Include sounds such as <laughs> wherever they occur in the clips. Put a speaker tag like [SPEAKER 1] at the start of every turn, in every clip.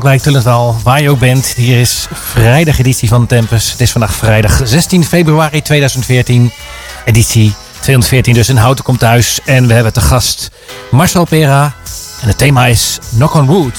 [SPEAKER 1] Schalkwijk, Tullentaal, waar je ook bent. Hier is vrijdag editie van Tempus. Het is vandaag vrijdag 16 februari 2014. Editie 214 dus in Houten komt thuis. En we hebben te gast Marcel Pera. En het thema is Knock on Wood.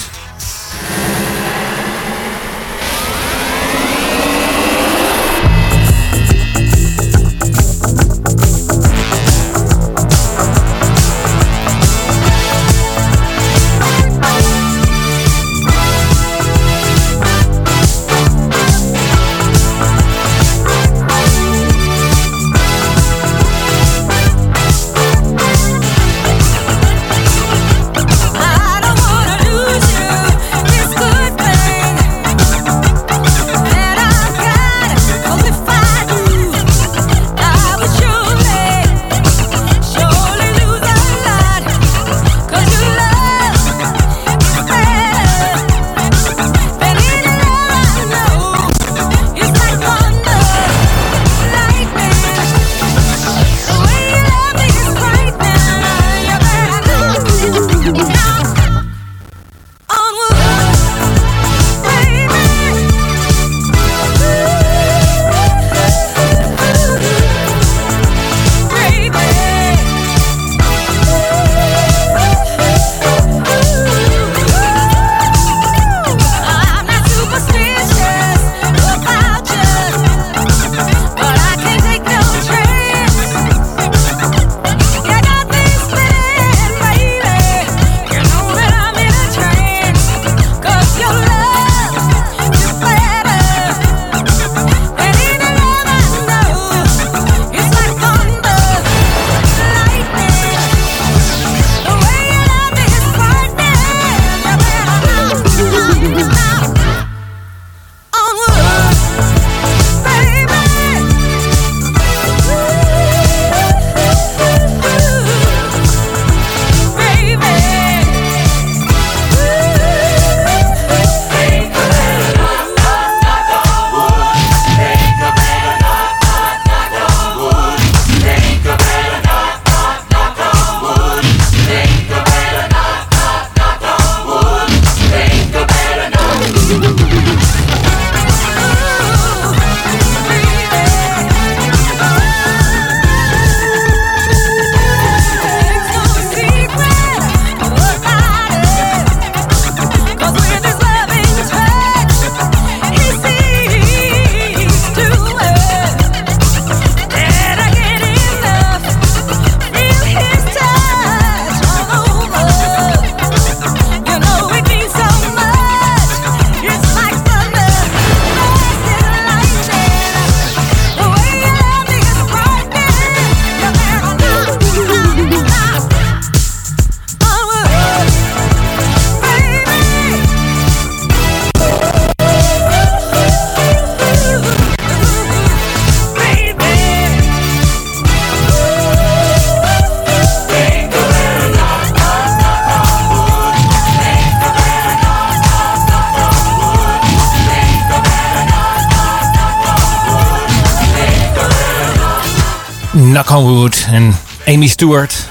[SPEAKER 1] Stewart.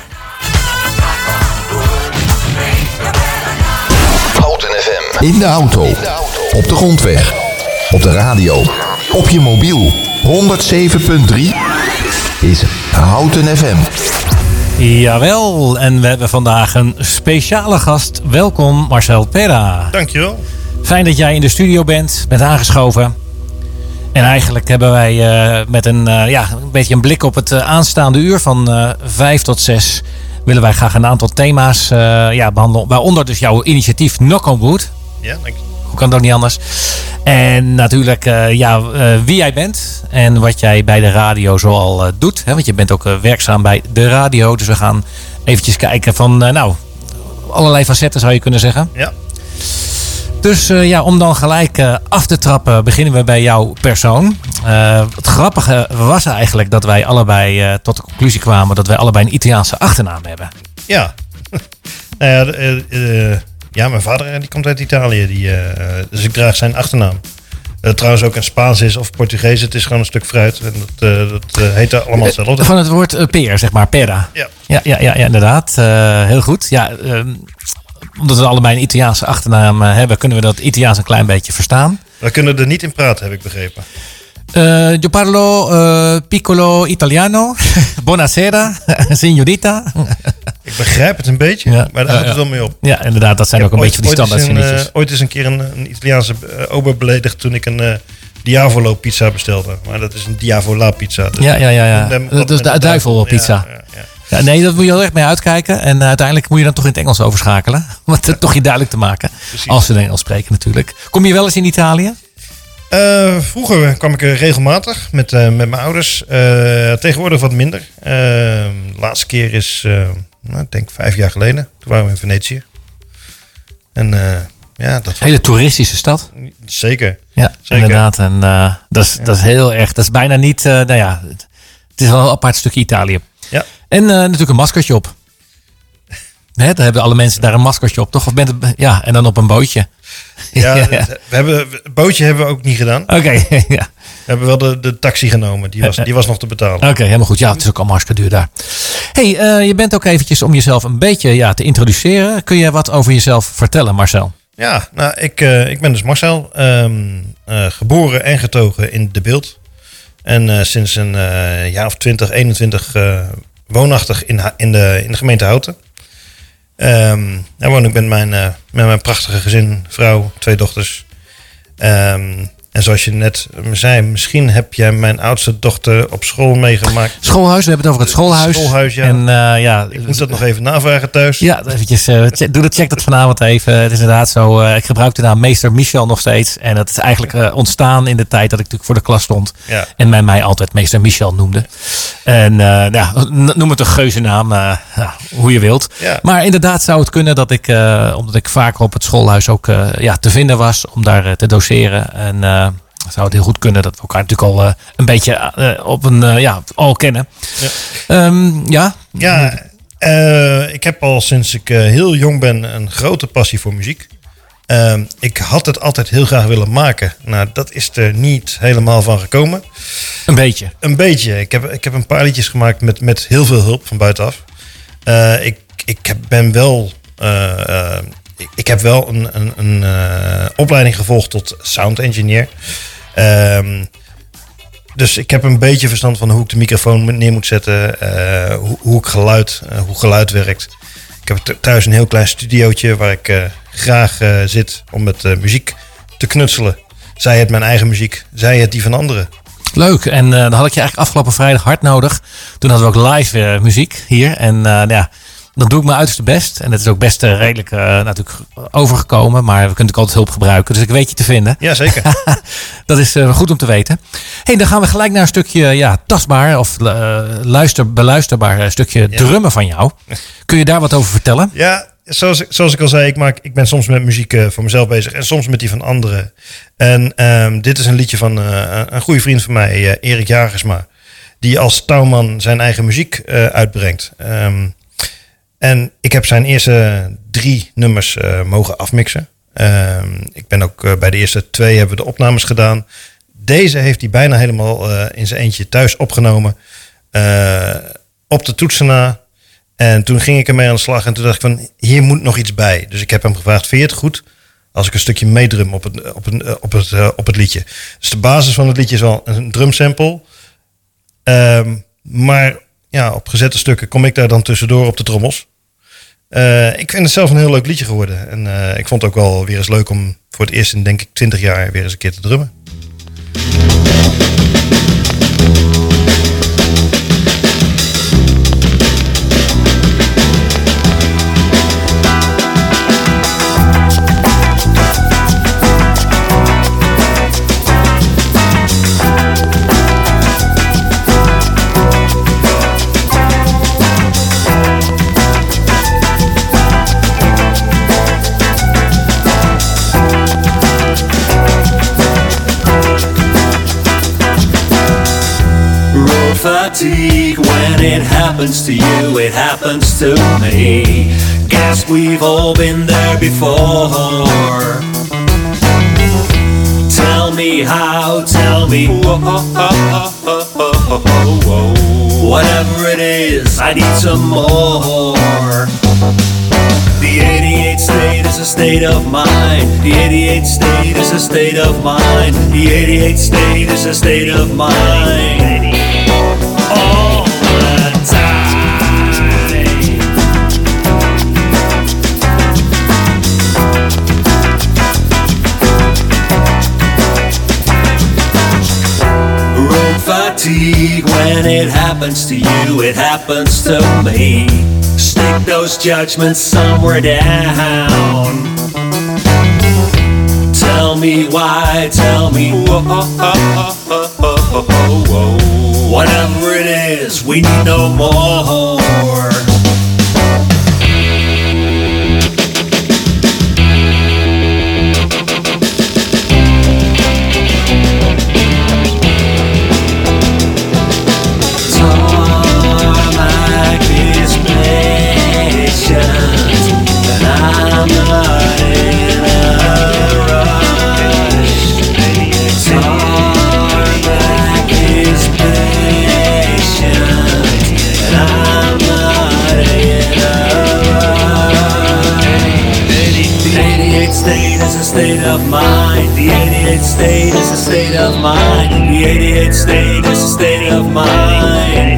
[SPEAKER 2] Houten FM. In de auto. Op de grondweg. Op de radio. Op je mobiel. 107.3 is Houten FM.
[SPEAKER 1] Jawel, en we hebben vandaag een speciale gast. Welkom Marcel Pera.
[SPEAKER 3] Dankjewel.
[SPEAKER 1] Fijn dat jij in de studio bent, bent aangeschoven. En eigenlijk hebben wij eh, met een, eh, ja, een beetje een blik op het eh, aanstaande uur van 5 tot 6 willen wij graag een aantal thema's eh, ja, behandelen. Waaronder dus jouw initiatief Knock on Wood.
[SPEAKER 3] Ja, dank je.
[SPEAKER 1] Hoe kan het ook niet anders? En natuurlijk eh, ja, eh, wie jij bent en wat jij bij de radio zoal doet. Hè? Want je bent ook werkzaam bij de radio. Dus we gaan eventjes kijken van, nou, allerlei facetten zou je kunnen zeggen.
[SPEAKER 3] Ja.
[SPEAKER 1] Dus eh, ja, om dan gelijk eh, af te trappen, beginnen we bij jouw persoon. Eh, het grappige was eigenlijk dat wij allebei tot de conclusie kwamen dat wij allebei een Italiaanse achternaam hebben.
[SPEAKER 3] Ja. <laughs> nou ja, ja, mijn vader die komt uit Italië. Die, dus ik draag zijn achternaam. Trouwens ook in Spaans is of Portugees. Het is gewoon een stuk fruit. En dat, eh, dat heet allemaal hetzelfde.
[SPEAKER 1] Van het woord peer, zeg maar, pera.
[SPEAKER 3] Ja.
[SPEAKER 1] Ja, ja, ja, ja inderdaad. Heel goed. Ja, ehm,
[SPEAKER 4] omdat we allebei een Italiaanse achternaam eh, hebben, kunnen we dat Italiaans een klein beetje verstaan.
[SPEAKER 3] We kunnen er niet in praten, heb ik begrepen.
[SPEAKER 4] Io parlo eh, piccolo italiano. <laughs> Buonasera, <laughs> signorita. <laughs>
[SPEAKER 3] Ik begrijp het een beetje,
[SPEAKER 4] Ja.
[SPEAKER 3] maar daar houdt het wel mee op.
[SPEAKER 4] Ja, inderdaad, dat zijn
[SPEAKER 3] Ik
[SPEAKER 4] ook een beetje van die standaard
[SPEAKER 3] een,
[SPEAKER 4] zinnetjes.
[SPEAKER 3] eh, ooit eens een keer een, een Italiaanse ober beledigd toen ik een Diavolo pizza bestelde. Maar dat is een Diavola pizza. dus-
[SPEAKER 4] Ja, ja, ja. ja. Dat is de
[SPEAKER 3] met
[SPEAKER 4] duivelpizza.
[SPEAKER 3] Ja, ja,
[SPEAKER 4] nee, dat moet je heel erg mee uitkijken. En eh, uiteindelijk moet je dan toch in het Engels overschakelen. <laughs> Om het toch je duidelijk te maken.
[SPEAKER 3] Precies.
[SPEAKER 4] Als ze Engels spreken natuurlijk. Kom je wel eens in Italië?
[SPEAKER 3] Eh, vroeger kwam ik er regelmatig met, eh, met mijn ouders. Eh, tegenwoordig wat minder. Eh, de laatste keer is, eh, nou, ik denk vijf jaar geleden. Toen waren we in Venetië. En eh, ja, dat
[SPEAKER 4] Hele toeristische stad.
[SPEAKER 3] zeker.
[SPEAKER 4] Ja,
[SPEAKER 3] Zeker.
[SPEAKER 4] inderdaad. En eh, dat, is, dat is heel erg. Dat is bijna niet. eh, nou ja, het, het is wel een apart stukje Italië.
[SPEAKER 3] Ja.
[SPEAKER 4] En eh, natuurlijk een maskertje op. Hè, dan hebben alle mensen daar een maskertje op, toch? Of het, ja, en dan op een bootje.
[SPEAKER 3] Ja, <laughs> We hebben, het bootje hebben we ook niet gedaan.
[SPEAKER 4] Oké, <laughs> ja.
[SPEAKER 3] We hebben wel de, de taxi genomen. Die was, die was nog te betalen.
[SPEAKER 4] Oké, helemaal goed. Ja, het is ook allemaal hartstikke duur daar. hey, eh, je bent ook eventjes om jezelf een beetje ja, te introduceren. Kun je wat over jezelf vertellen, Marcel?
[SPEAKER 3] Ja, nou, ik, eh, ik ben dus Marcel. ehm, eh, geboren en getogen in De Beeld. En sinds een jaar of 20, 21 eh, woonachtig in, in, de, in de gemeente Houten. Ehm daar woon ik met mijn, eh, met mijn prachtige gezin, vrouw, twee dochters. Ehm, en zoals je net zei, misschien heb jij mijn oudste dochter op school meegemaakt.
[SPEAKER 4] Schoolhuis, we hebben het over het schoolhuis.
[SPEAKER 3] Schoolhuis, ja.
[SPEAKER 4] En eh, ja,
[SPEAKER 3] Ik moet dat nog even navragen thuis.
[SPEAKER 4] Ja, eventjes, eh, check- doe dat, check dat vanavond even. Het is inderdaad zo, eh, ik gebruik de naam meester Michel nog steeds. En dat is eigenlijk ontstaan in de tijd dat ik natuurlijk voor de klas stond.
[SPEAKER 3] Ja.
[SPEAKER 4] En men mij altijd meester Michel noemde. En ja, noem het een geuzennaam, eh, ja, hoe je wilt.
[SPEAKER 3] Ja.
[SPEAKER 4] Maar inderdaad zou het kunnen dat ik, omdat ik vaker op het schoolhuis ook ja, te vinden was, om daar te doseren. En zou het heel goed kunnen dat we elkaar natuurlijk al eh, een beetje eh, op een, eh, ja, al kennen.
[SPEAKER 3] Ja.
[SPEAKER 4] Ehm, ja,
[SPEAKER 3] Ja, eh, ik heb al sinds ik heel jong ben een grote passie voor muziek. Ehm, ik had het altijd heel graag willen maken. Nou, dat is er niet helemaal van gekomen.
[SPEAKER 4] een beetje.
[SPEAKER 3] Een beetje. Ik heb, ik heb een paar liedjes gemaakt met, met heel veel hulp van buitenaf. Eh, ik, ik heb, ben wel. ik, heb wel een, een, een opleiding gevolgd tot sound engineer. Ehm, dus ik heb een beetje verstand van hoe ik de microfoon neer moet zetten. eh, hoe, ik geluid, eh, hoe geluid werkt. Ik heb th- thuis een heel klein studiootje waar ik eh, graag zit om met muziek te knutselen. Zij het mijn eigen muziek, zij het die van anderen.
[SPEAKER 4] Leuk. En dan had ik je eigenlijk afgelopen vrijdag hard nodig. Toen hadden we ook live muziek hier. En nou ja, dan doe ik mijn uiterste best. En dat is ook best eh, redelijk eh, natuurlijk overgekomen. Maar we kunnen natuurlijk altijd hulp gebruiken. Dus ik weet je te vinden.
[SPEAKER 3] Ja, zeker. <laughs>
[SPEAKER 4] Dat is eh, goed om te weten. hey, dan gaan we gelijk naar een stukje ja, tastbaar of luister, beluisterbaar stukje drummen van jou. Kun je daar wat over vertellen?
[SPEAKER 3] Ja, zoals, ik- zoals ik al zei, ik, maak, ik ben soms met muziek voor mezelf bezig en soms met die van anderen. En ehm, dit is een liedje van een goede vriend van mij, Erik Jagersma. Die als touwman zijn eigen muziek uitbrengt. Ehm, en ik heb zijn eerste drie nummers eh, mogen afmixen. Ehm, ik ben ook eh, bij de eerste twee hebben we de opnames gedaan. Deze heeft hij bijna helemaal eh, in zijn eentje thuis opgenomen. Op de toetsen na. En toen ging ik ermee aan de slag en toen dacht ik van, hier moet nog iets bij. Dus ik heb hem gevraagd, vind je het goed als ik een stukje meedrum op het, op op het, op het liedje? Dus de basis van het liedje is wel een drumsample. Ehm, maar ja, op gezette stukken kom ik daar dan tussendoor op de trommels. Eh, ik vind het zelf een heel leuk liedje geworden. En eh, ik vond het ook wel weer eens leuk om voor het eerst in denk ik 20 jaar weer eens een keer te drummen.
[SPEAKER 5] Fatigue, when it happens to you, it happens to me. Guess we've all been there before. Tell me how, tell me Whatever it is, I need some more. The 88 stays
[SPEAKER 6] state of mind. The 88 state is a state of mind. The 88 state is a state of mind. Fatigue when it happens to you, it happens to me. Stick those judgments somewhere down. Tell me why, tell me whoa, Whatever it is, we need no more. State is a state of mind. The 88 state is a state of mind. The 88 state is a state of mind.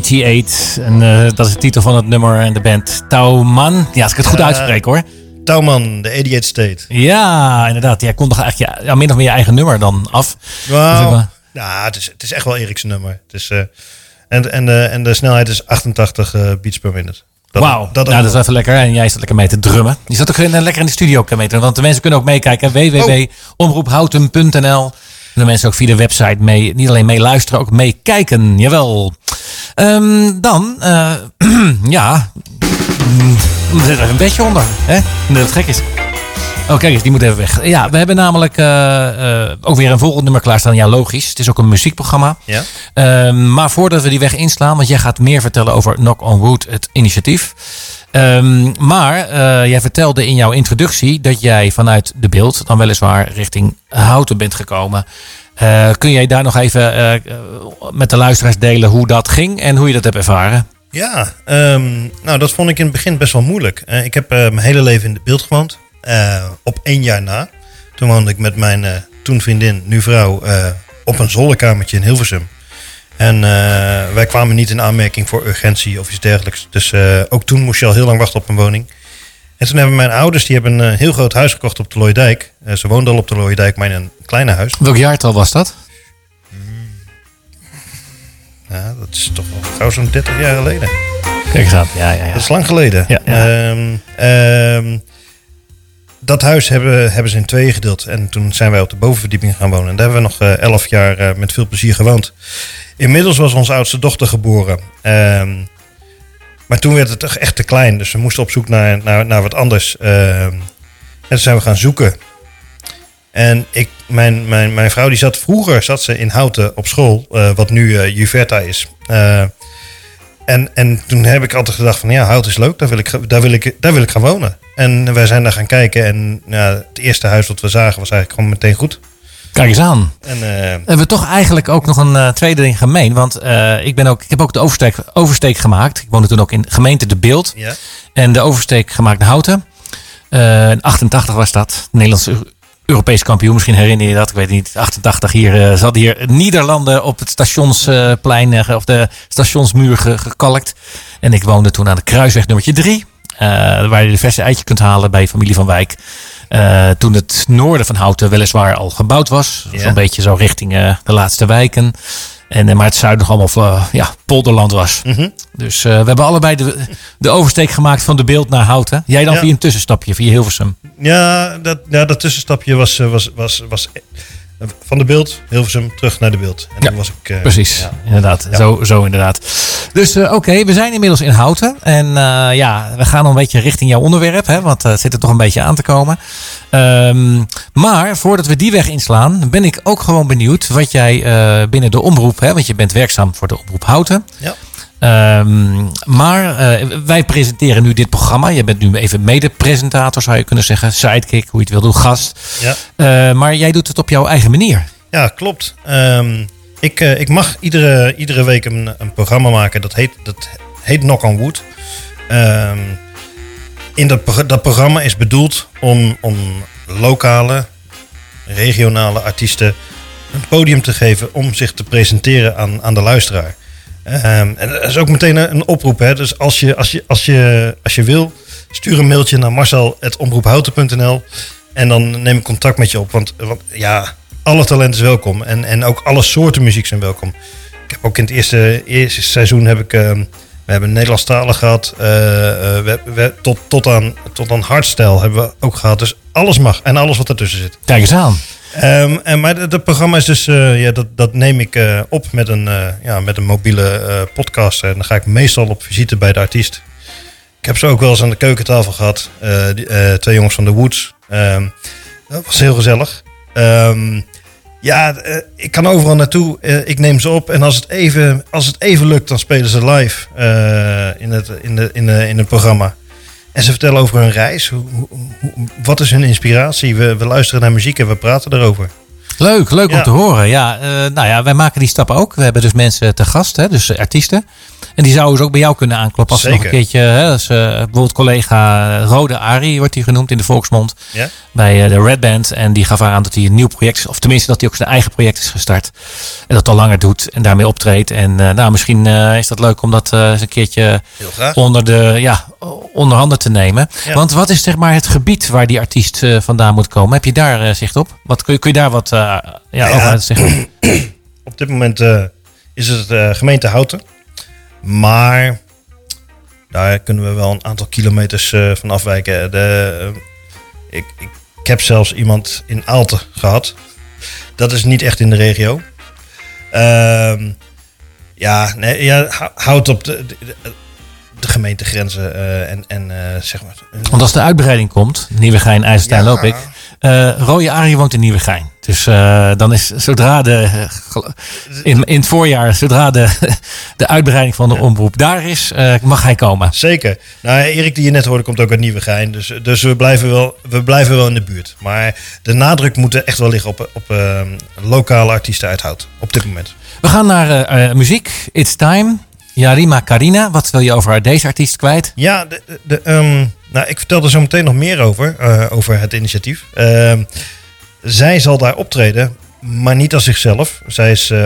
[SPEAKER 4] 88. En eh, dat is de titel van het nummer en de band Tauman. Ja, als ik het goed
[SPEAKER 3] Ja.
[SPEAKER 4] uitspreek hoor.
[SPEAKER 3] Tauman, de 88 State.
[SPEAKER 4] Ja, inderdaad. Jij kon toch eigenlijk ja, ja, min of meer je eigen nummer dan af.
[SPEAKER 3] Wauw.
[SPEAKER 4] Zeg maar.
[SPEAKER 3] Ja, het is, het is echt wel Erik's nummer. Het is, eh, en, en, de, en de snelheid is 88 eh, beats per minute.
[SPEAKER 4] Wauw,
[SPEAKER 3] Dat,
[SPEAKER 4] nou, dat is even lekker. En jij zat lekker mee te drummen. Je zat ook in, lekker in de studio ook mee te Want de mensen kunnen ook meekijken. www.omroephouten.nl De mensen ook via de website mee, niet alleen meeluisteren, ook meekijken. Jawel. Ehm, dan, eh, <clears throat> ja, mm, er zit even een bedje onder. Hè? Dat het gek is. Oh, kijk eens, die moet even weg. Ja, we hebben namelijk eh, eh, ook weer een volgend nummer klaarstaan. Ja, logisch. Het is ook een muziekprogramma.
[SPEAKER 3] Ja?
[SPEAKER 4] Ehm, maar voordat we die weg inslaan, want jij gaat meer vertellen over Knock on Wood, het initiatief. Ehm, maar jij vertelde in jouw introductie dat jij vanuit de beeld dan weliswaar richting Houten bent gekomen. Eh, kun jij daar nog even eh, met de luisteraars delen hoe dat ging en hoe je dat hebt ervaren?
[SPEAKER 3] Ja, ehm, nou dat vond ik in het begin best wel moeilijk. Eh, ik heb mijn hele leven in de beeld gewoond. Op één jaar na. Toen woonde ik met mijn toen vriendin, nu vrouw, op een zolderkamertje in Hilversum. En wij kwamen niet in aanmerking voor urgentie of iets dergelijks. Dus ook toen moest je al heel lang wachten op een woning. En toen hebben mijn ouders, die hebben een heel groot huis gekocht op de Looijdijk. Eh, ze woonden al op de Looijdijk, maar in een kleine huis.
[SPEAKER 4] Welk jaartal was dat?
[SPEAKER 3] Ja, dat is toch wel gauw zo'n 30 jaar geleden.
[SPEAKER 4] Kijk eens aan. Ja, ja, ja.
[SPEAKER 3] Dat is lang geleden.
[SPEAKER 4] Ja, ja.
[SPEAKER 3] Ehm, ehm, dat huis hebben, hebben ze in tweeën gedeeld. En toen zijn wij op de bovenverdieping gaan wonen. En daar hebben we nog eh, elf jaar eh, met veel plezier gewoond. Inmiddels was onze oudste dochter geboren. Ehm, maar toen werd het toch echt te klein. Dus we moesten op zoek naar, naar, naar wat anders. En toen zijn we gaan zoeken. En ik, mijn, mijn, mijn vrouw die zat vroeger zat ze in Houten op school. eh, wat nu eh Juverta is. Eh, en, en toen heb ik altijd gedacht van ja, hout is leuk, daar wil ik, daar wil ik, daar wil ik gaan wonen. En wij zijn daar gaan kijken. En ja, het eerste huis dat we zagen was eigenlijk gewoon meteen goed.
[SPEAKER 4] Kijk eens aan.
[SPEAKER 3] En
[SPEAKER 4] Hebben we toch eigenlijk ook nog een tweede ding gemeen. Want ik, ben ook, ik heb ook de oversteek, oversteek gemaakt. Ik woonde toen ook in gemeente De Beeld.
[SPEAKER 3] ja,
[SPEAKER 4] En de oversteek gemaakt naar Houten. In 88 was dat. Nederlands Eu- Europees kampioen. Misschien herinner je dat. Ik weet niet. 88 hier. eh zat hier Nederlanden op het stationsplein. eh, of de stationsmuur ge- gekalkt. En ik woonde toen aan de kruisweg nummertje 3. eh, waar je de verse eitje kunt halen bij familie van Wijk. Toen het noorden van Houten weliswaar al gebouwd was.
[SPEAKER 3] Ja.
[SPEAKER 4] Zo'n beetje zo richting de laatste wijken. En, eh, maar het zuiden nog allemaal eh, ja, polderland was.
[SPEAKER 3] Mhm.
[SPEAKER 4] Dus eh, we hebben allebei de, de oversteek gemaakt van de beeld naar Houten. Jij dan
[SPEAKER 3] Ja.
[SPEAKER 4] via een tussenstapje, via Hilversum.
[SPEAKER 3] ja, dat, ja, dat tussenstapje was, was, was, was van de beeld, Hilversum, terug naar de beeld. En
[SPEAKER 4] Ja,
[SPEAKER 3] was ik... eh,
[SPEAKER 4] Precies,
[SPEAKER 3] ja.
[SPEAKER 4] inderdaad.
[SPEAKER 3] Ja.
[SPEAKER 4] Zo, zo inderdaad. Dus eh, oké, we zijn inmiddels in Houten. En eh, ja, we gaan een beetje richting jouw onderwerp. Hè, want het zit er toch een beetje aan te komen. Ehm, maar voordat we die weg inslaan, ben ik ook gewoon benieuwd wat jij binnen de omroep, hè, want je bent werkzaam voor de omroep Houten.
[SPEAKER 3] Ja.
[SPEAKER 4] Ehm, maar eh, wij presenteren nu dit programma. Je bent nu even mede-presentator, zou je kunnen zeggen. Sidekick, hoe je het wil doen, gast.
[SPEAKER 3] Ja.
[SPEAKER 4] Eh, maar jij doet het op jouw eigen manier.
[SPEAKER 3] Ja, klopt. Ehm, ik, eh, ik mag iedere, iedere week een, een programma maken. Dat heet, dat heet Knock on Wood. Ehm, in dat, dat programma is bedoeld om, om lokale, regionale artiesten een podium te geven om zich te presenteren aan, aan de luisteraar. Ehm, en dat is ook meteen een, oproep. Hè? Dus als je, als, je, als, je, als je wil, stuur een mailtje naar marcel.omroephouten.nl en dan neem ik contact met je op. Want, want ja, alle talenten is welkom. En, en ook alle soorten muziek zijn welkom. Ik heb ook in het eerste, eerste seizoen heb ik, ehm, we hebben Nederlandstalen gehad. eh, eh, we, tot, tot, aan, tot aan hardstyle hebben we ook gehad. Dus alles mag. En alles wat ertussen zit.
[SPEAKER 4] Kijk eens aan.
[SPEAKER 3] Ehm, en, maar het programma is dus, eh, ja, dat, dat neem ik eh, op met een, eh, ja, met een mobiele podcast. En dan ga ik meestal op visite bij de artiest. Ik heb ze ook wel eens aan de keukentafel gehad. eh, die, twee jongens van de Woods. Ehm, dat was heel gezellig. Ehm, ja, ik kan overal naartoe. Ik neem ze op. En als het even, als het even lukt, dan spelen ze live in, het, in, de, in, de, in het programma. En ze vertellen over hun reis. Hoe, hoe- wat is hun inspiratie? We, we luisteren naar muziek en we praten erover.
[SPEAKER 4] Leuk, leuk om te horen. Ja, eh, nou ja, wij maken die stappen ook. We hebben dus mensen te gast, hè, dus eh, artiesten. En die zouden dus ook bij jou kunnen aankloppen. Als ze nog een keertje, hè, als, eh, bijvoorbeeld collega Rode Ari wordt hij genoemd in de volksmond.
[SPEAKER 3] Ja?
[SPEAKER 4] Bij de Red Band. En die gaf aan dat hij een nieuw project is. Of tenminste dat hij ook zijn eigen project is gestart. En dat al langer doet en daarmee optreedt. En nou, misschien is dat leuk om dat eens een keertje onder, de, ja, onder handen te nemen.
[SPEAKER 3] Ja.
[SPEAKER 4] Want wat is zeg maar het gebied waar die artiest vandaan moet komen? Heb je daar zicht op? Wat, kun, je, kun je daar wat eh, ja, zeggen? <clears throat>
[SPEAKER 3] Op dit moment eh, is het eh, gemeente Houten. Maar daar kunnen we wel een aantal kilometers eh, van afwijken. De, ik, ik, ik heb zelfs iemand in Aalten gehad. Dat is niet echt in de regio. Ehm, ja, nee, ja, op de, de, de gemeentegrenzen en, en zeg maar.
[SPEAKER 4] Want als de uitbreiding komt, Nieuwegein, IJsselstein
[SPEAKER 3] Ja.
[SPEAKER 4] loop ik. Eh Rode Arie woont in Nieuwegein. Dus eh, dan is zodra de, eh, in, in het voorjaar, zodra de, <laughs> de uitbreiding van de omroep daar is, mag hij komen.
[SPEAKER 3] Zeker. Nou, Erik die je net hoorde komt ook uit Nieuwegein. Dus, dus we, blijven wel, we blijven wel in de buurt. Maar de nadruk moet echt wel liggen op, op lokale artiesten uithoud. Op dit moment.
[SPEAKER 4] We gaan naar muziek. It's time. Yarima Karina, wat wil je over deze artiest kwijt?
[SPEAKER 3] Ja, de, de, de, ehm, nou, ik vertel er zo meteen nog meer over. eh, over het initiatief. Ehm, zij zal daar optreden, maar niet als zichzelf. Zij is eh,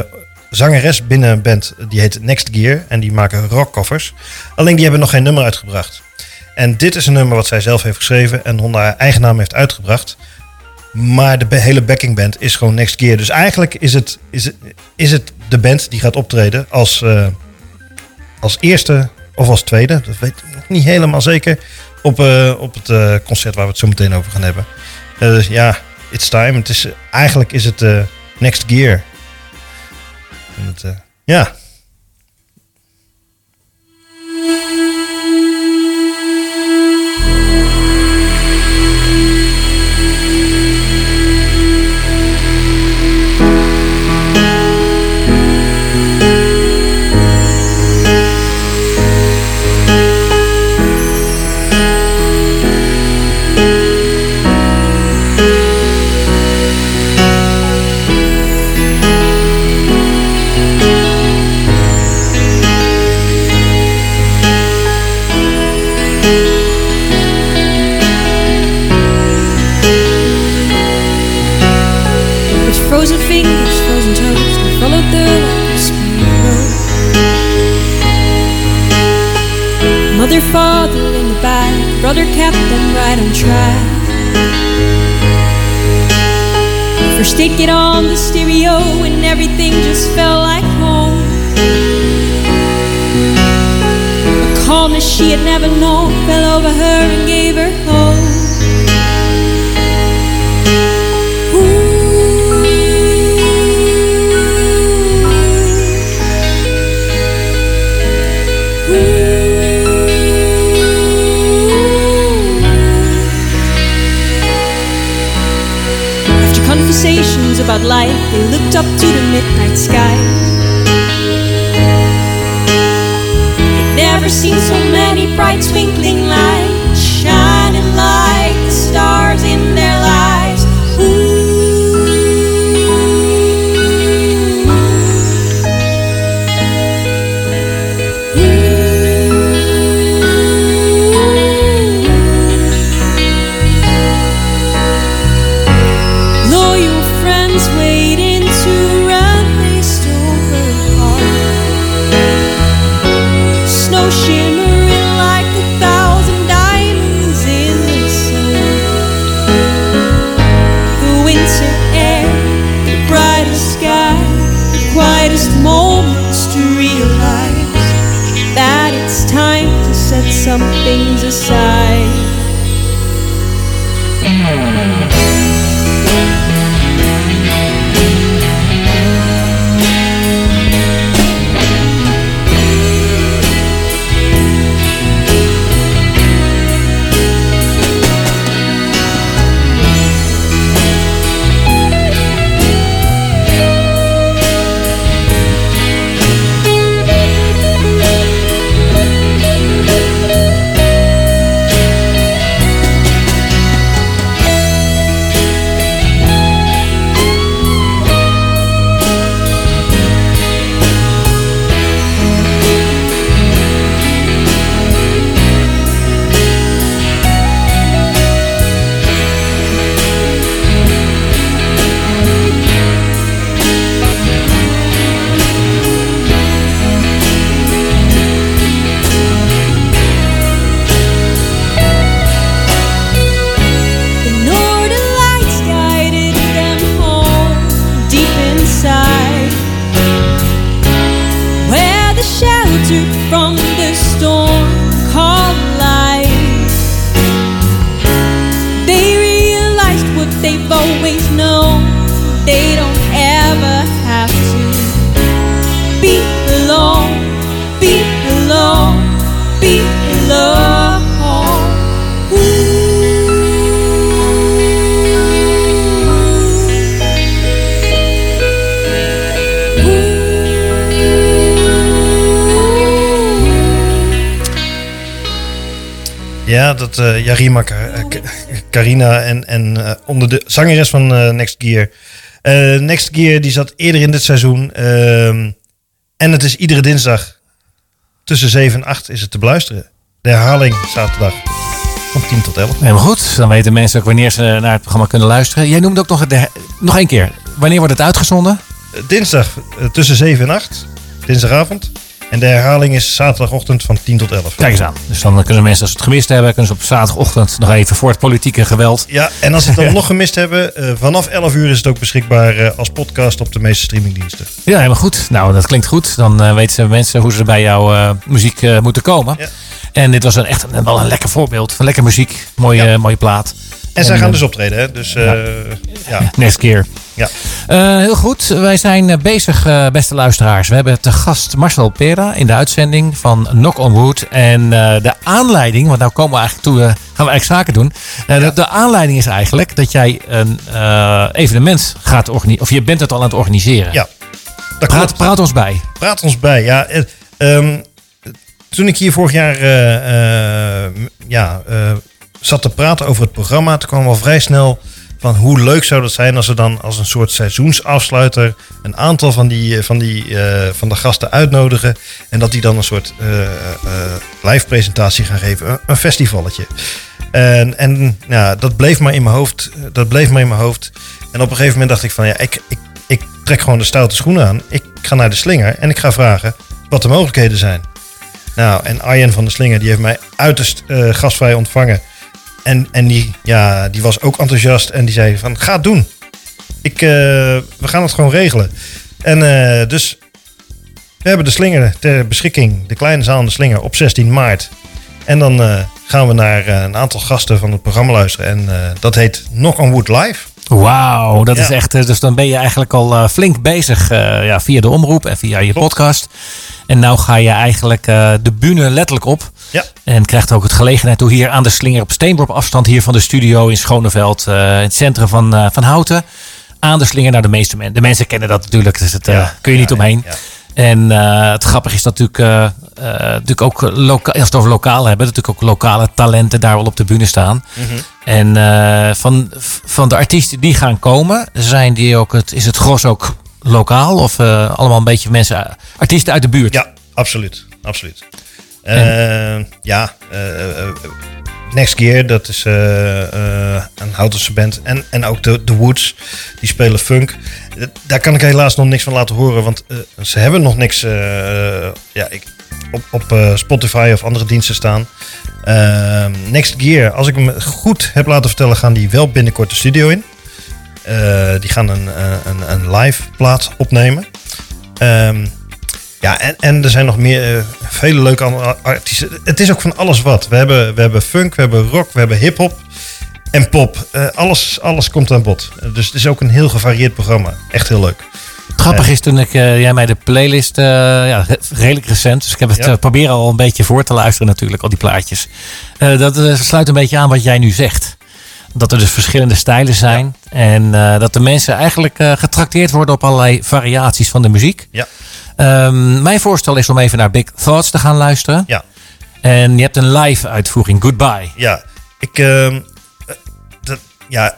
[SPEAKER 3] zangeres binnen een band die heet Next Gear. En die maken rockcovers. Alleen die hebben nog geen nummer uitgebracht. En dit is een nummer wat zij zelf heeft geschreven en onder haar eigen naam heeft uitgebracht. Maar de hele backingband is gewoon Next Gear. Dus eigenlijk is het, is het, is het de band die gaat optreden als, eh, als eerste of als tweede. Dat weet ik nog niet helemaal zeker. Op, eh, op het eh, concert waar we het zo meteen over gaan hebben. Eh, dus ja, it's time. Het is, eigenlijk is het Next Gear. En het, ja.
[SPEAKER 1] They've always known: they don't ever have to be alone, be alone, be alone.
[SPEAKER 3] Ja, dat Jarima, Ka- eh, Ka- Carina en, en eh, onder de zangeres van eh, Next Gear. Eh, Next Gear die zat eerder in dit seizoen. ehm, en het is iedere dinsdag tussen 7 en 8 is het te beluisteren. De herhaling zaterdag van 10 tot 11.
[SPEAKER 4] Helemaal goed. Dan weten mensen ook wanneer ze naar het programma kunnen luisteren. Jij noemde ook nog, de, nog één keer. Wanneer wordt het uitgezonden?
[SPEAKER 3] Dinsdag tussen 7 en 8. Dinsdagavond. En de herhaling is zaterdagochtend van 10 tot 11.
[SPEAKER 4] Kijk eens aan. Dus dan kunnen mensen, als ze het gemist hebben, kunnen ze op zaterdagochtend nog even voor het politieke geweld.
[SPEAKER 3] Ja, en als ze het dan <laughs> nog gemist hebben, eh, vanaf 11 uur is het ook beschikbaar eh, als podcast op de meeste streamingdiensten.
[SPEAKER 4] Ja, helemaal goed. Nou, dat klinkt goed. Dan eh, weten ze mensen hoe ze bij jouw muziek moeten komen.
[SPEAKER 3] Ja.
[SPEAKER 4] En dit was een, echt een, wel een lekker voorbeeld van lekker muziek. Mooie,
[SPEAKER 3] Ja.
[SPEAKER 4] eh, mooie plaat.
[SPEAKER 3] En zij gaan
[SPEAKER 4] eh,
[SPEAKER 3] dus optreden, hè? Dus eh, ja.
[SPEAKER 4] Next keer.
[SPEAKER 3] ja.
[SPEAKER 4] Eh, heel goed. Wij zijn eh, bezig, eh, beste luisteraars. We hebben te gast Marcel Pera in de uitzending van Knock on Wood. En eh, de aanleiding, want nou komen we eigenlijk toe, eh, gaan we eigenlijk zaken doen. Eh, de, de aanleiding is eigenlijk dat jij een eh, evenement gaat organiseren. Of je bent het al aan het organiseren.
[SPEAKER 3] Ja, dat
[SPEAKER 4] praat, praat ons bij.
[SPEAKER 3] Praat ons bij. Ja, eh, ehm, toen ik hier vorig jaar eh, eh, ja, eh, zat te praten over het programma, toen kwam al vrij snel van hoe leuk zou dat zijn als we dan als een soort seizoensafsluiter een aantal van, die, van, die, van de gasten uitnodigen. En dat die dan een soort eh, live presentatie gaan geven. Een, festivalletje. En, en ja, dat bleef maar in mijn hoofd. Dat bleef maar in mijn hoofd. En op een gegeven moment dacht ik van ja, ik, ik trek gewoon de stoute schoenen aan. Ik ga naar de slinger en ik ga vragen wat de mogelijkheden zijn. Nou, en Arjen van de Slinger die heeft mij uiterst eh, gastvrij ontvangen. En, en die, ja, die was ook enthousiast en die zei van ga het doen. Ik, eh, we gaan het gewoon regelen. En eh, dus we hebben de slinger ter beschikking, de kleine zaal in de slinger, op 16 maart. En dan eh, gaan we naar eh, een aantal gasten van het programma luisteren. En eh, dat heet Knock on Wood Live.
[SPEAKER 4] Wauw, dat
[SPEAKER 3] Ja.
[SPEAKER 4] is echt. Dus dan ben je eigenlijk al flink bezig ja, via de omroep en via je podcast. En nou ga je eigenlijk de bühne letterlijk op.
[SPEAKER 3] Ja,
[SPEAKER 4] En krijgt ook het gelegenheid toe hier aan de slinger op steenworp afstand hier van de studio in Schoneveld. in het centrum van, van Houten. Aan de slinger naar de meeste mensen. De mensen kennen dat natuurlijk, dus
[SPEAKER 3] Ja,
[SPEAKER 4] kun je niet
[SPEAKER 3] ja,
[SPEAKER 4] omheen. En eh, het grappige is dat natuurlijk, eh, natuurlijk ook loka- als we het over lokaal hebben, dat natuurlijk ook lokale talenten daar wel op de bühne staan.
[SPEAKER 3] Mhm.
[SPEAKER 4] En van, van de artiesten die gaan komen, zijn die ook het, is het gros ook lokaal of allemaal een beetje mensen, artiesten uit de buurt?
[SPEAKER 3] ja absoluut. absoluut. Ja, Next Gear, dat is een Houtense band. En, en ook de, de Woods, die spelen funk. Eh, Daar kan ik helaas nog niks van laten horen, want eh, ze hebben nog niks eh, ja, ik, op, op Spotify of andere diensten staan. Eh, Next Gear, als ik me goed heb laten vertellen, gaan die wel binnenkort de studio in. Die gaan een, een, een live plaat opnemen. Ehm, ja, en, en er zijn nog meer, vele leuke artiesten. Het is ook van alles wat. We hebben, we hebben funk, we hebben rock, we hebben hip-hop en pop. Eh, alles, alles komt aan bod. Dus het is ook een heel gevarieerd programma. Echt heel leuk.
[SPEAKER 4] Het grappige is toen ik, eh, jij mij de playlist, eh, ja, re- redelijk recent, dus ik heb het
[SPEAKER 3] Ja.
[SPEAKER 4] proberen al een beetje voor te luisteren natuurlijk, al die plaatjes. Dat sluit een beetje aan wat jij nu zegt. Dat er dus verschillende stijlen zijn en dat de mensen eigenlijk getrakteerd worden op allerlei variaties van de muziek.
[SPEAKER 3] Ja,
[SPEAKER 4] Ehm, mijn voorstel is om even naar Big Thoughts te gaan luisteren.
[SPEAKER 3] ja,
[SPEAKER 4] En je hebt een live uitvoering, Goodbye.
[SPEAKER 3] ja. Ik, ehm, eh, ja,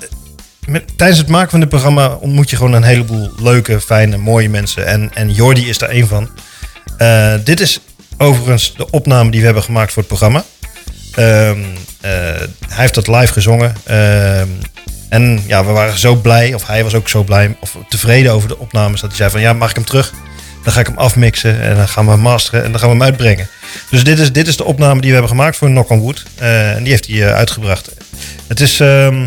[SPEAKER 3] met, tijdens het maken van dit programma ontmoet je gewoon een heleboel leuke, fijne, mooie mensen. En, en Jordi is daar één van. Eh, dit is overigens de opname die we hebben gemaakt voor het programma. Ehm, eh, hij heeft dat live gezongen. Ehm, en ja, we waren zo blij, of hij was ook zo blij, of tevreden over de opnames, dat hij zei van ja, mag ik hem terug? Dan ga ik hem afmixen en dan gaan we hem masteren en dan gaan we hem uitbrengen. Dus dit is, dit is de opname die we hebben gemaakt voor Knock on Wood. Eh, en die heeft hij uitgebracht. Het is, ehm,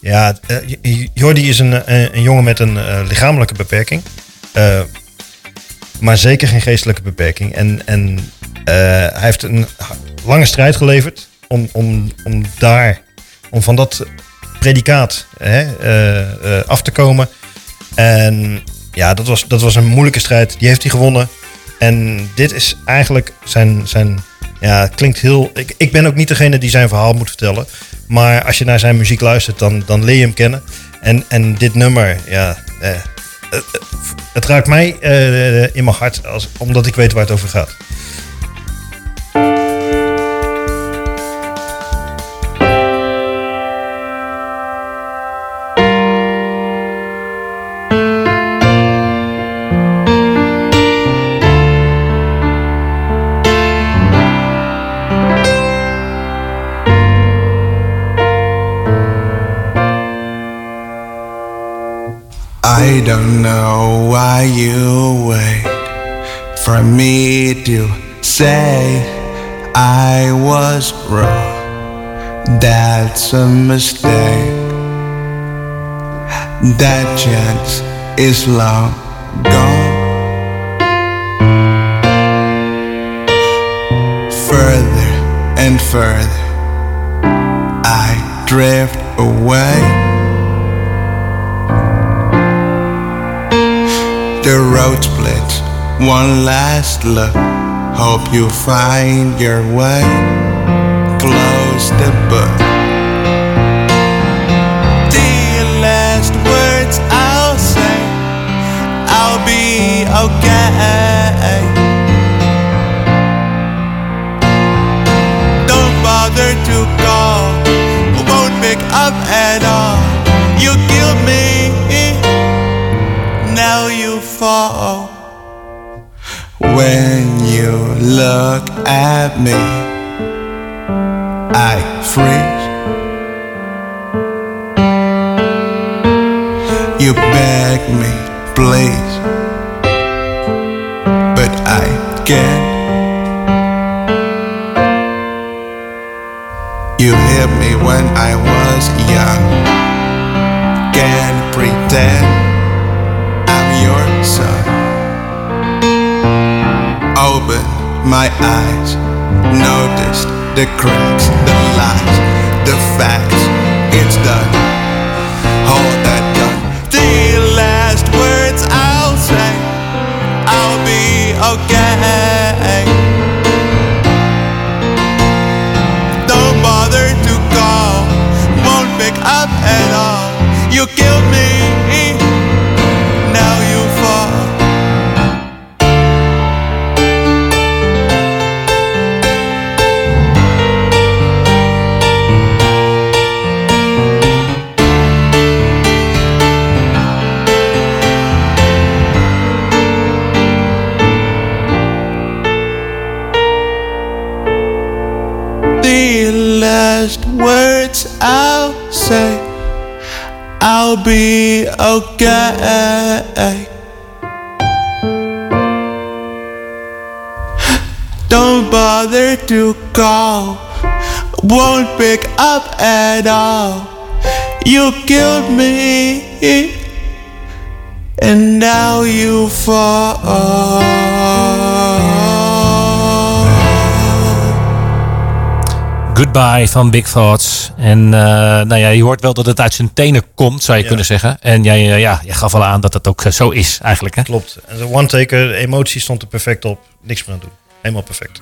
[SPEAKER 3] ja, eh, Jordi is een, een, een jongen met een eh, lichamelijke beperking. Eh, maar zeker geen geestelijke beperking. En, en eh, hij heeft een lange strijd geleverd om, om, om daar, om van dat predicaat hè, eh, eh, af te komen. En ja, dat was, dat was een moeilijke strijd. Die heeft hij gewonnen. En dit is eigenlijk zijn, zijn ja, klinkt heel. Ik, ik ben ook niet degene die zijn verhaal moet vertellen. Maar als je naar zijn muziek luistert, dan, dan leer je hem kennen. En, en dit nummer, ja. Eh, het, het- het raakt mij eh, in mijn hart, als, omdat ik weet waar het over gaat.
[SPEAKER 7] Me to say I was wrong. That's a mistake. That chance is long gone. Further and further, I drift away. The road splits. One last look. Hope you find your way. Close the book. The last words I'll say. I'll be okay. Don't bother to call. Won't pick up at all. You kill me at me, I freeze. You beg me, please, but I can't. You hit me when I my eyes, noticed the cracks, the lies, the facts. It's done. Okay. Don't bother to call, won't pick up at all. You killed me, and now you fall.
[SPEAKER 4] Goodbye van Big Thoughts. En eh, nou ja, je hoort wel dat het uit zijn tenen komt, zou je
[SPEAKER 3] Ja.
[SPEAKER 4] kunnen zeggen. En jij, eh, ja, jij gaf al aan dat het ook eh, zo is eigenlijk. Hè?
[SPEAKER 3] Klopt. En de one-taker, emotie stond er perfect op. Niks meer aan doen. Helemaal perfect.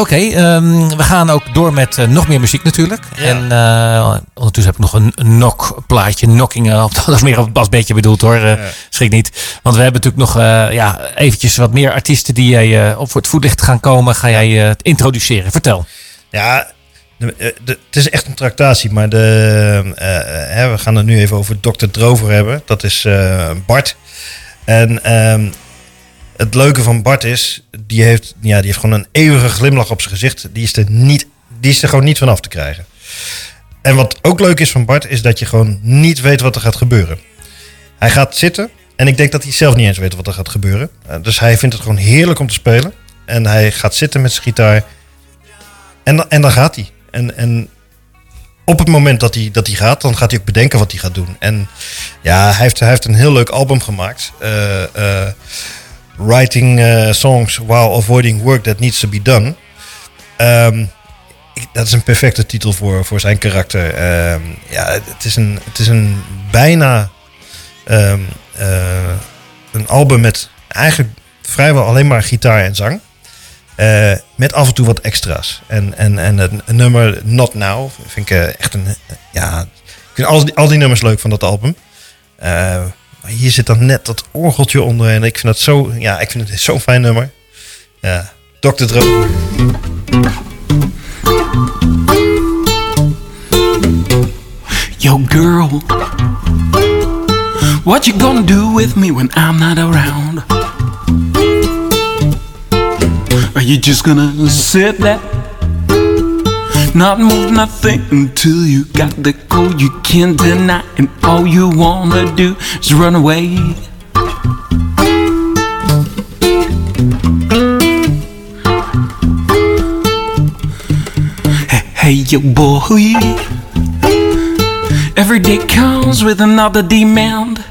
[SPEAKER 4] Oké, ehm, we gaan ook door met nog meer muziek natuurlijk.
[SPEAKER 3] Ja.
[SPEAKER 4] En ondertussen heb ik nog een knock-plaatje, knocking, eh, <laughs> dat is meer op het basbeetje bedoeld hoor, schrik niet. Want we hebben natuurlijk nog ja, eventjes wat meer artiesten die jij op voor het voetlicht gaan komen. Ga jij introduceren, vertel.
[SPEAKER 3] Ja, eh, het is echt een tractatie, maar de, eh, eh, hè, we gaan het nu even over Dr. Drover hebben. Dat is Bart. En ehm, het leuke van Bart is, die heeft, ja, die heeft gewoon een eeuwige glimlach op zijn gezicht. Die is er, niet, die is er gewoon niet van af te krijgen. En wat ook leuk is van Bart, is dat je gewoon niet weet wat er gaat gebeuren. Hij gaat zitten en ik denk dat hij zelf niet eens weet wat er gaat gebeuren. Dus hij vindt het gewoon heerlijk om te spelen. En hij gaat zitten met zijn gitaar. En, en dan gaat hij. En, en op het moment dat hij, dat hij gaat, dan gaat hij ook bedenken wat hij gaat doen. En ja, hij heeft, hij heeft een heel leuk album gemaakt. Eh, eh, writing eh, songs while avoiding work that needs to be done. Ehm, dat is een perfecte titel voor, voor zijn karakter. Ehm, ja, het is een, het is een bijna ehm, eh, een album met eigenlijk vrijwel alleen maar gitaar en zang. Met af en toe wat extra's. En, en, en het nummer Not Now vind ik eh, echt een... Ja, ik vind al die, al die nummers leuk van dat album. Eh, maar hier zit dan net dat orgeltje onder. En ik vind dat zo... Ja, ik vind het zo'n fijn nummer. Ja, Dr. Dro.
[SPEAKER 8] Yo, girl, what you gonna do with me when I'm not around? Are you just gonna sit there, not move nothing until you got the code you can't deny, and all you wanna do is run away? Hey, hey, yo, boy. Every day comes with another demand.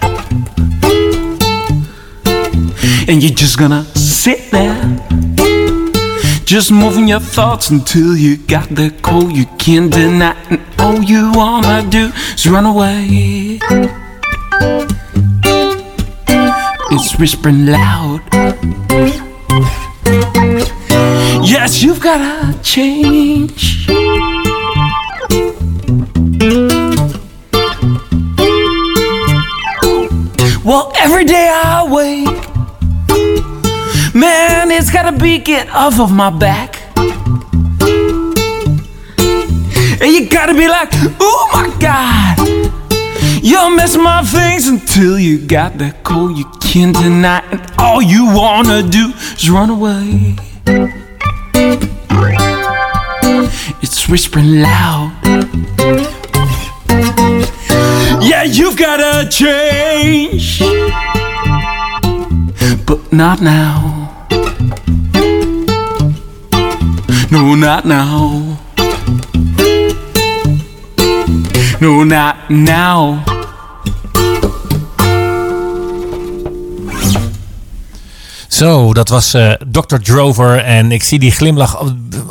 [SPEAKER 8] And you're just gonna sit there, just moving your thoughts until you got the call you can't deny. And all you wanna do is run away. It's whispering loud. Yes, you've gotta change. Well, every day I wake, man, it's gotta be get off of my back. And you gotta be like, oh my god, you'll miss my things until you got that call you can't deny, and all you wanna do is run away. It's whispering loud. Yeah, You've gotta change, but not now. No, not now. No, not now.
[SPEAKER 9] Zo, dat was eh, Dr. Drover. En ik zie die glimlach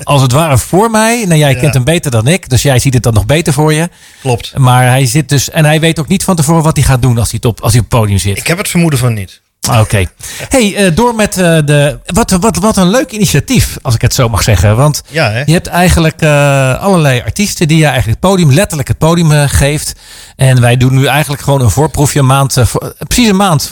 [SPEAKER 9] als het ware voor mij. Nou, jij
[SPEAKER 3] Ja.
[SPEAKER 9] kent hem beter dan ik. Dus jij ziet het dan nog beter voor je.
[SPEAKER 3] Klopt.
[SPEAKER 9] Maar hij zit dus... En hij weet ook niet van tevoren wat hij gaat doen als hij, het op, als hij op het podium zit.
[SPEAKER 3] Ik heb het vermoeden van niet.
[SPEAKER 9] Oké. Hey, eh, door met eh, de... Wat, wat, wat een leuk initiatief, als ik het zo mag zeggen. Want
[SPEAKER 3] Ja, hè?
[SPEAKER 9] je hebt eigenlijk eh, allerlei artiesten die je eigenlijk het podium, letterlijk het podium geeft. En wij doen nu eigenlijk gewoon een voorproefje, een maand, voor- precies een maand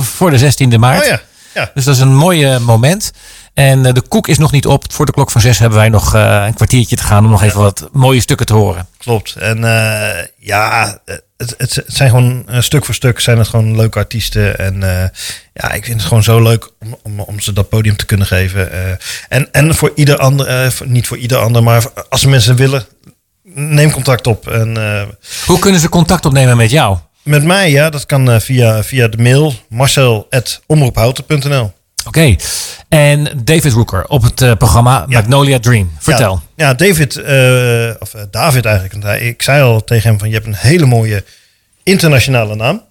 [SPEAKER 9] voor de 16e maart.
[SPEAKER 3] Oh ja. ja.
[SPEAKER 9] Dus dat is een mooi moment. En eh, de koek is nog niet op. Voor de klok van zes hebben wij nog eh, een kwartiertje te gaan om nog even wat mooie stukken te horen.
[SPEAKER 3] Klopt. En eh, ja, het, het, zijn gewoon stuk voor stuk zijn het gewoon leuke artiesten. En ja, ik vind het gewoon zo leuk om, om, om ze dat podium te kunnen geven. en, en voor ieder ander, niet voor ieder ander, maar als mensen willen, neem contact op. En
[SPEAKER 9] Hoe kunnen ze contact opnemen met jou?
[SPEAKER 3] met mij, ja, dat kan via, via de mail marcel.omroephouten.nl.
[SPEAKER 9] Oké. En David Rooker op het eh, programma
[SPEAKER 3] Ja.
[SPEAKER 9] Magnolia Dream. Vertel.
[SPEAKER 3] Ja, ja David, eh, of eh, David eigenlijk. want hij- Ik zei al tegen hem van je hebt een hele mooie internationale naam.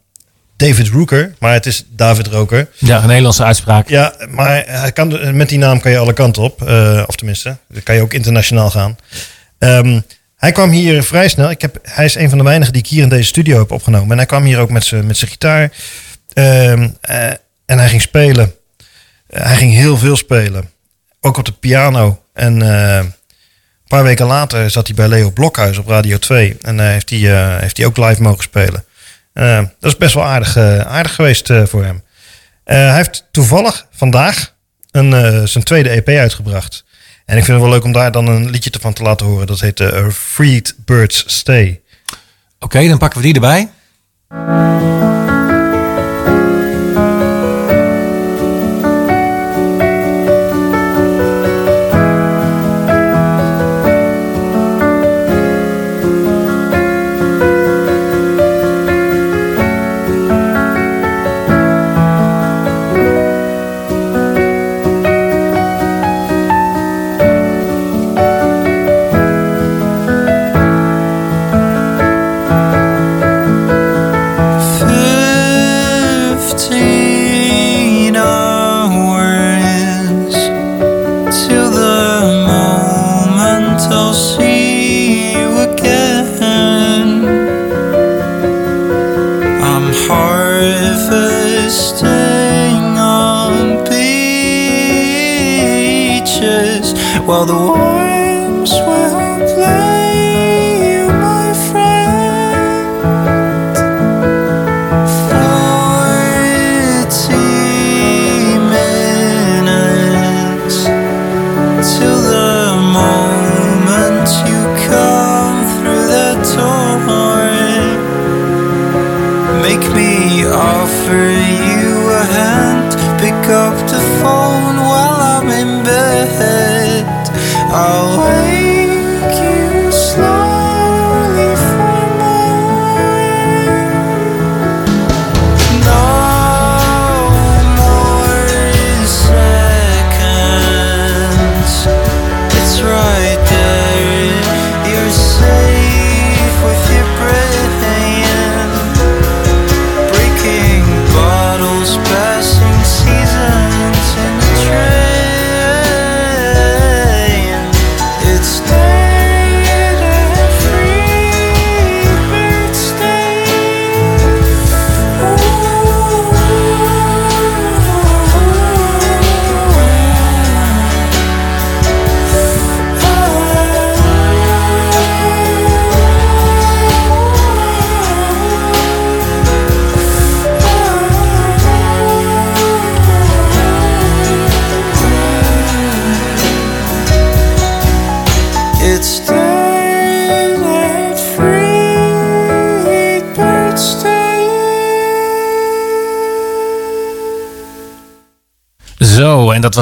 [SPEAKER 3] David Rooker, maar het is David Roker.
[SPEAKER 9] Ja, een Nederlandse uitspraak.
[SPEAKER 3] Ja, maar hij kan, met die naam kan je alle kanten op. of tenminste, dan kan je ook internationaal gaan. Ehm, hij kwam hier vrij snel. Ik heb, hij is een van de weinigen die ik hier in deze studio heb opgenomen. En hij kwam hier ook met zijn met zijn gitaar. Ehm, eh, en hij ging spelen. Hij ging heel veel spelen. Ook op de piano. En eh, een paar weken later zat hij bij Leo Blokhuis op Radio 2. En eh, heeft, hij, eh, heeft hij ook live mogen spelen. Dat is best wel aardig, aardig geweest voor hem. Hij heeft toevallig vandaag een, zijn tweede EP uitgebracht. En ik vind het wel leuk om daar dan een liedje van te laten horen. Dat heet eh, Freed Birds Stay.
[SPEAKER 9] Oké, dan pakken we die erbij.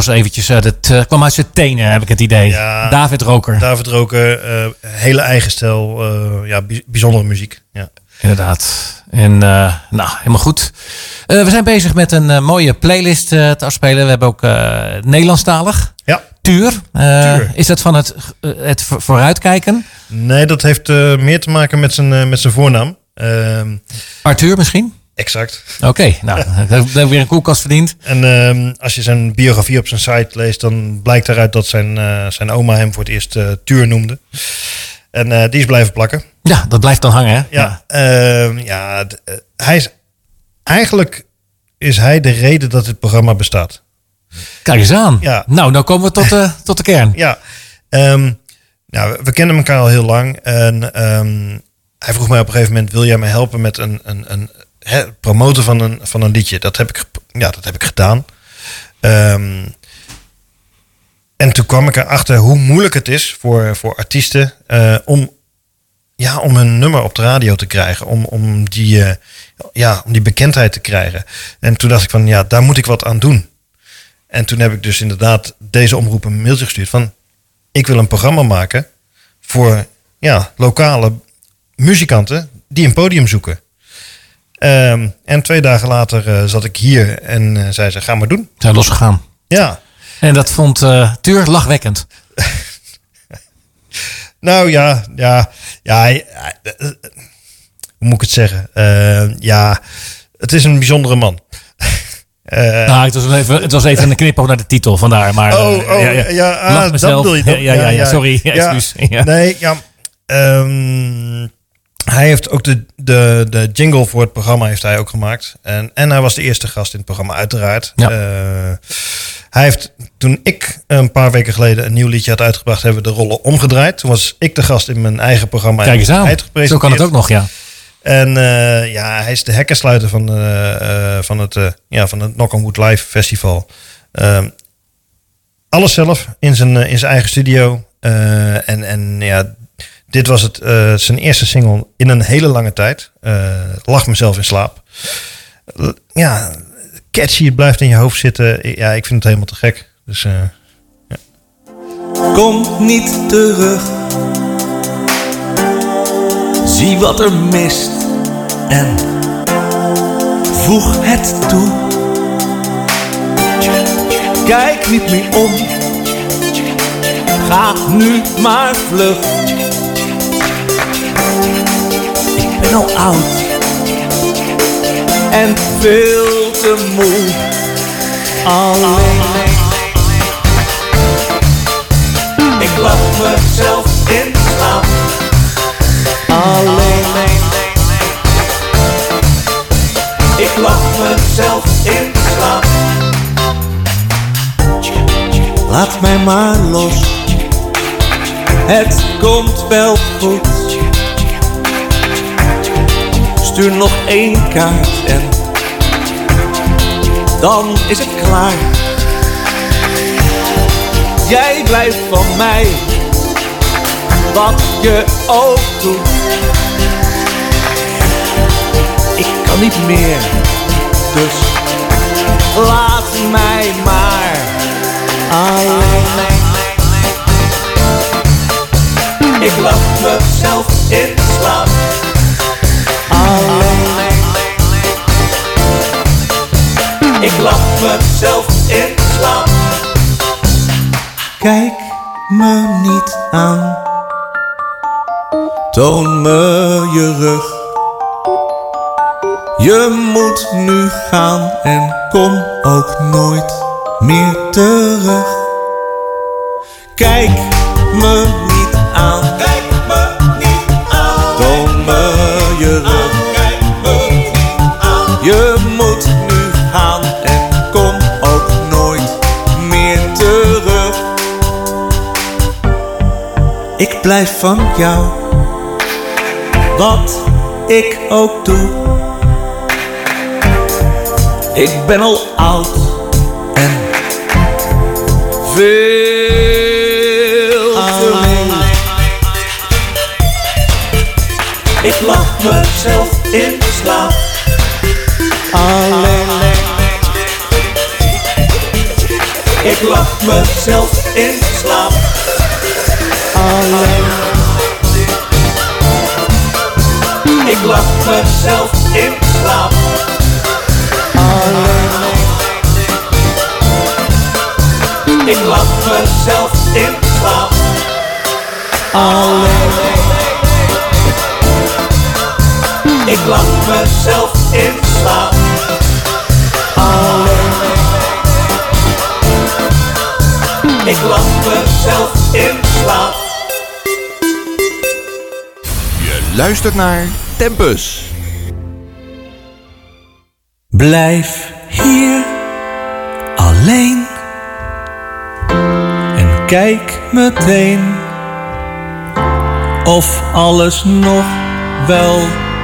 [SPEAKER 9] Was eventjes, eh, dat eh, kwam uit zijn tenen, heb ik het idee.
[SPEAKER 3] Ja.
[SPEAKER 9] David Roker,
[SPEAKER 3] David Roker, eh, hele eigen stijl. ja, bij- bijzondere muziek. Ja.
[SPEAKER 9] inderdaad.
[SPEAKER 4] En nou, helemaal goed. We zijn bezig met een mooie playlist te afspelen. We hebben ook Nederlandstalig.
[SPEAKER 3] Ja.
[SPEAKER 4] Tuur.
[SPEAKER 3] Tuur.
[SPEAKER 4] Is dat van het, het vo- vooruitkijken?
[SPEAKER 3] Nee, dat heeft meer te maken met zijn, met zijn voornaam. Ehm,
[SPEAKER 4] Arthur misschien?
[SPEAKER 3] Exact.
[SPEAKER 4] Oké, nou, <laughs> daar hebben we weer een koelkast verdiend.
[SPEAKER 3] En ehm, als je zijn biografie op zijn site leest, dan blijkt eruit dat zijn, eh, zijn oma hem voor het eerst eh Tuur noemde. En eh, die is blijven plakken.
[SPEAKER 4] Ja, dat blijft dan hangen, hè?
[SPEAKER 3] Ja, ehm, ja hij is, eigenlijk is hij de reden dat dit programma bestaat.
[SPEAKER 4] Kijk eens aan.
[SPEAKER 3] Ja.
[SPEAKER 4] Nou, nou komen we tot, de <laughs> tot de kern.
[SPEAKER 3] Ja, ehm, nou, we- kennen elkaar al heel lang. En hij vroeg mij op een gegeven moment: wil jij mij helpen met een, een, een hè, promoten van een, van een liedje? Dat heb ik, ja, dat heb ik gedaan. Ehm, en toen kwam ik erachter hoe moeilijk het is voor, voor artiesten eh, om, ja, om een nummer op de radio te krijgen. Om, om, die, eh, ja, om die bekendheid te krijgen. En toen dacht ik van ja, daar moet ik wat aan doen. En toen heb ik dus inderdaad deze omroep een mailtje gestuurd van... ik wil een programma maken voor ja, lokale muzikanten die een podium zoeken. Ehm, en twee dagen later eh, zat ik hier en eh, zei ze, ga maar doen.
[SPEAKER 4] Zijn losgegaan.
[SPEAKER 3] Ja,
[SPEAKER 4] En dat vond eh Tuur lachwekkend. <laughs>
[SPEAKER 3] nou ja, ja, ja. hoe moet ik het zeggen? Eh, ja, het is een bijzondere man. <laughs>
[SPEAKER 4] Nou, het was, even, het was even een knipoog naar de titel, vandaar. Maar,
[SPEAKER 3] Oh, oh, ja, ah,
[SPEAKER 4] Lach
[SPEAKER 3] dat bedoel je?
[SPEAKER 4] Ja, ja, ja, ja, sorry. Ja, excuus. Ja.
[SPEAKER 3] Nee, ja. ehm, hij heeft ook de, de, de jingle voor het programma heeft hij ook gemaakt. En, en hij was de eerste gast in het programma, uiteraard.
[SPEAKER 4] Ja.
[SPEAKER 3] Eh, hij heeft, toen ik een paar weken geleden een nieuw liedje had uitgebracht, hebben we de rollen omgedraaid. Toen was ik de gast in mijn eigen programma.
[SPEAKER 4] Kijk eens aan. Zo kan het ook nog, ja.
[SPEAKER 3] En eh, ja, hij is de hekkensluiter van, eh, van, het, ja, van het Knock on Wood Live Festival. Ehm, alles zelf in zijn, in zijn eigen studio. En, en ja, dit was het, eh, zijn eerste single in een hele lange tijd. Eh Lach mezelf in slaap. Ja, catchy, het blijft in je hoofd zitten. Ja, ik vind het helemaal te gek. Dus eh,
[SPEAKER 6] Komt niet terug. Zie wat er mist en voeg het toe. Kijk niet meer om. Ga nu maar vlug. Ik ben al oud en veel te moe. Alleen. Ik lach mezelf in slaap. Alleen. Ik lach mezelf in slaap. Laat mij maar los. Het komt wel goed. Stuur nog één kaart en dan is het klaar. Jij blijft van mij, wat je ook doet. Ik kan niet meer, dus laat mij maar alleen. Ik lach mezelf in slaap. Ik lach mezelf in slaap. Kijk me niet aan. Toon me je rug. Je moet nu gaan en kom ook nooit meer terug. Kijk me blijf van jou, wat ik ook doe. Ik ben al oud en veel te moe. Ik lach mezelf in slaap. Alleen. Ik lach mezelf in slaap. Alleen. Ik lach mezelf
[SPEAKER 5] in slaap. Ik lach mezelf in slaap. Ik lach mezelf in slaap. Ik lach mezelf in slaap.
[SPEAKER 2] Luistert naar Tempus.
[SPEAKER 6] Blijf hier alleen en kijk meteen of alles nog wel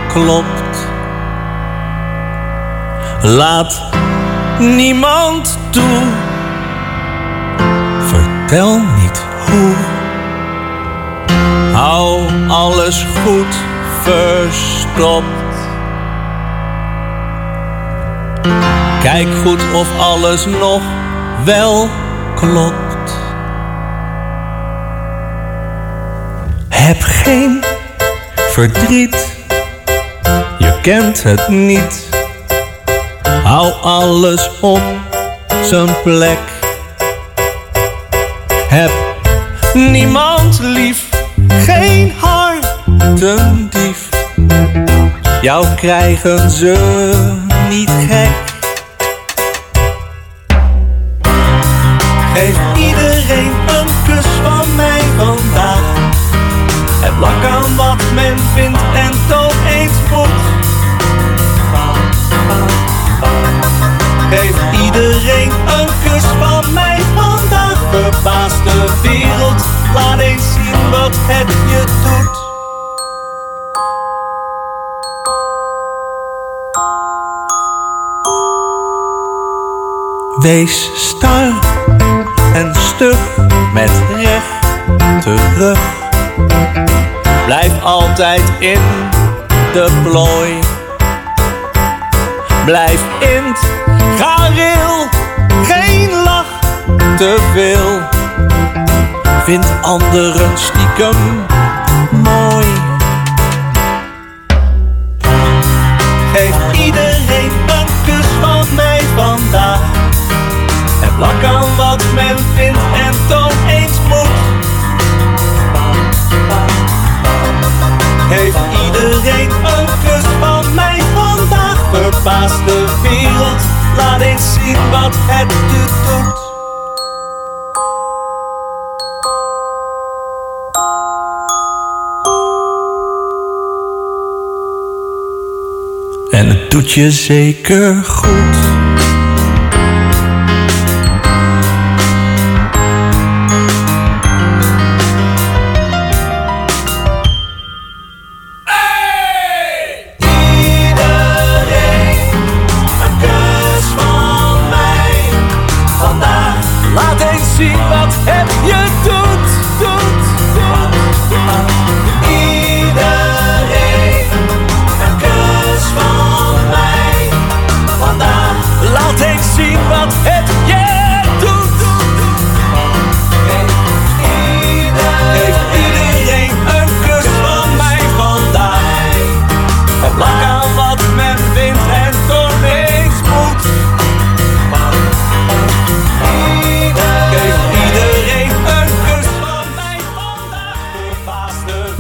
[SPEAKER 6] klopt. Laat niemand toe, vertel niet hoe. Hou alles goed verstopt. Kijk goed of alles nog wel klopt. Heb geen verdriet, je kent het niet. Hou alles op zijn plek. Heb niemand lief, geen hartendief. Jou krijgen ze niet gek. Geef iedereen een kus van mij vandaag. Het lak aan wat men vindt en toon eens moet. Geef iedereen een kus van het je doet. Wees star en stug met rechte rug. Blijf altijd in de plooi. Blijf in het gareel, geen lach te veel. Vind anderen stiekem mooi. Geef iedereen een kus van mij vandaag. En plak aan wat men vindt en toon eens moed. Geef iedereen een kus van mij vandaag. Verbaas de wereld, laat eens zien wat het doet. Doet je zeker goed.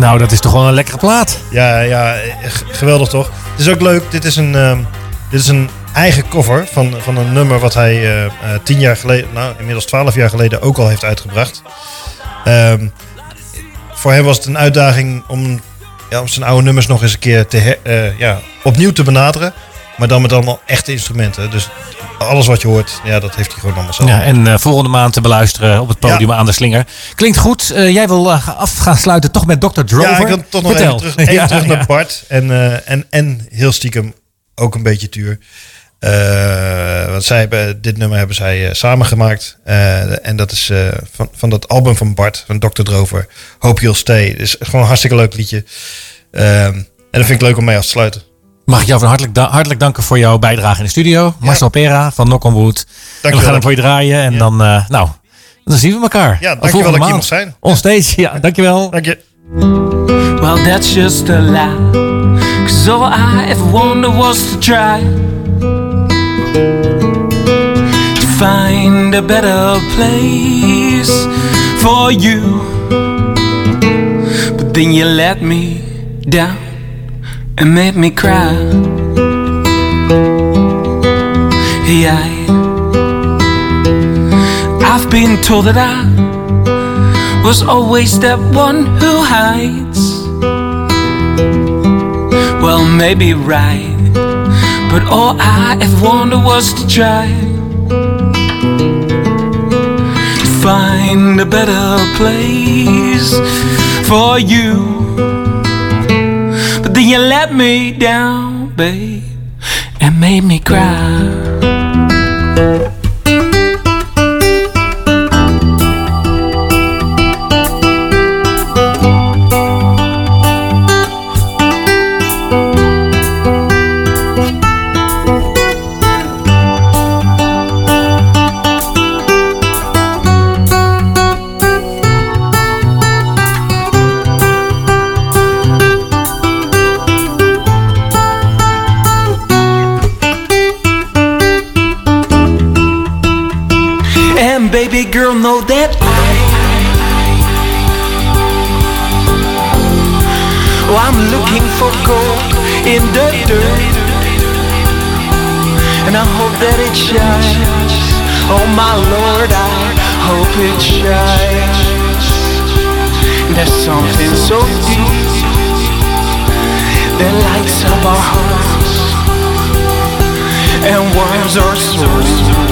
[SPEAKER 4] Nou, dat is toch wel een lekkere plaat.
[SPEAKER 3] Ja, ja, geweldig toch? Het is ook leuk. Dit is een, ehm, dit is een eigen cover van, van een nummer wat hij eh, eh, tien jaar geleden, nou inmiddels twaalf jaar geleden ook al heeft uitgebracht. Ehm, voor hem was het een uitdaging om, ja, om zijn oude nummers nog eens een keer te eh, ja, opnieuw te benaderen. Maar dan met allemaal echte instrumenten. Dus alles wat je hoort, ja, dat heeft hij gewoon allemaal zelf.
[SPEAKER 4] Ja, en eh, volgende maand te beluisteren op het podium aan de slinger. Klinkt goed. Eh, jij wil eh, af gaan sluiten toch met Dr. Drover.
[SPEAKER 3] Ja, ik wil toch nog
[SPEAKER 4] Vertel.
[SPEAKER 3] even terug, even <laughs>
[SPEAKER 4] Ja,
[SPEAKER 3] terug naar Bart. En, en, en heel stiekem ook een beetje Tuur. Want zij hebben, dit nummer hebben zij samengemaakt. En dat is van, van dat album van Bart, van Dr. Drover. Hope You'll Stay. Is gewoon een hartstikke leuk liedje. Ehm, en dat vind ik leuk om mee af te sluiten.
[SPEAKER 4] Mag ik jou van hartelijk, da- hartelijk danken voor jouw bijdrage in de studio. Marcel Pera van Knock on Wood. En we gaan hem voor je draaien. En dan, eh, nou, dan zien we elkaar.
[SPEAKER 3] Ja, dankjewel dat ik hier zijn.
[SPEAKER 4] On stage, ja, dankjewel.
[SPEAKER 3] Dank je.
[SPEAKER 8] Well, that's just a lie. Cause all I ever wanted was to try to find a better place for you. But then you let me down and made me cry. I, I've been told that I was always that one who hides. Well, maybe right, but all I ever wanted was to try to find a better place for you. You let me down, babe, and made me cry. Baby girl, know that I Oh, I'm looking for gold in the dirt. And I hope that it shines. Oh my lord, I hope it shines. There's something so deep That lights up our hearts. And warms our souls